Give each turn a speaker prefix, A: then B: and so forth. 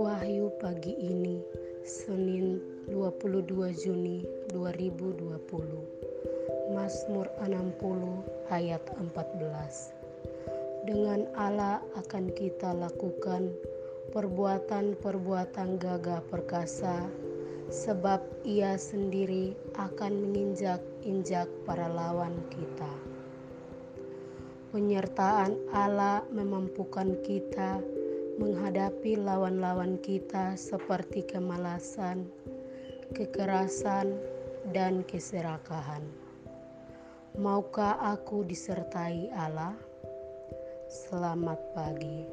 A: Wahyu pagi ini, Senin 22 Juni 2020. Mazmur 60 ayat 14. Dengan Allah akan kita lakukan perbuatan-perbuatan gagah perkasa sebab ia sendiri akan menginjak-injak para lawan kita. Penyertaan Allah memampukan kita menghadapi lawan-lawan kita seperti kemalasan, kekerasan, dan keserakahan. Maukah aku disertai Allah? Selamat pagi.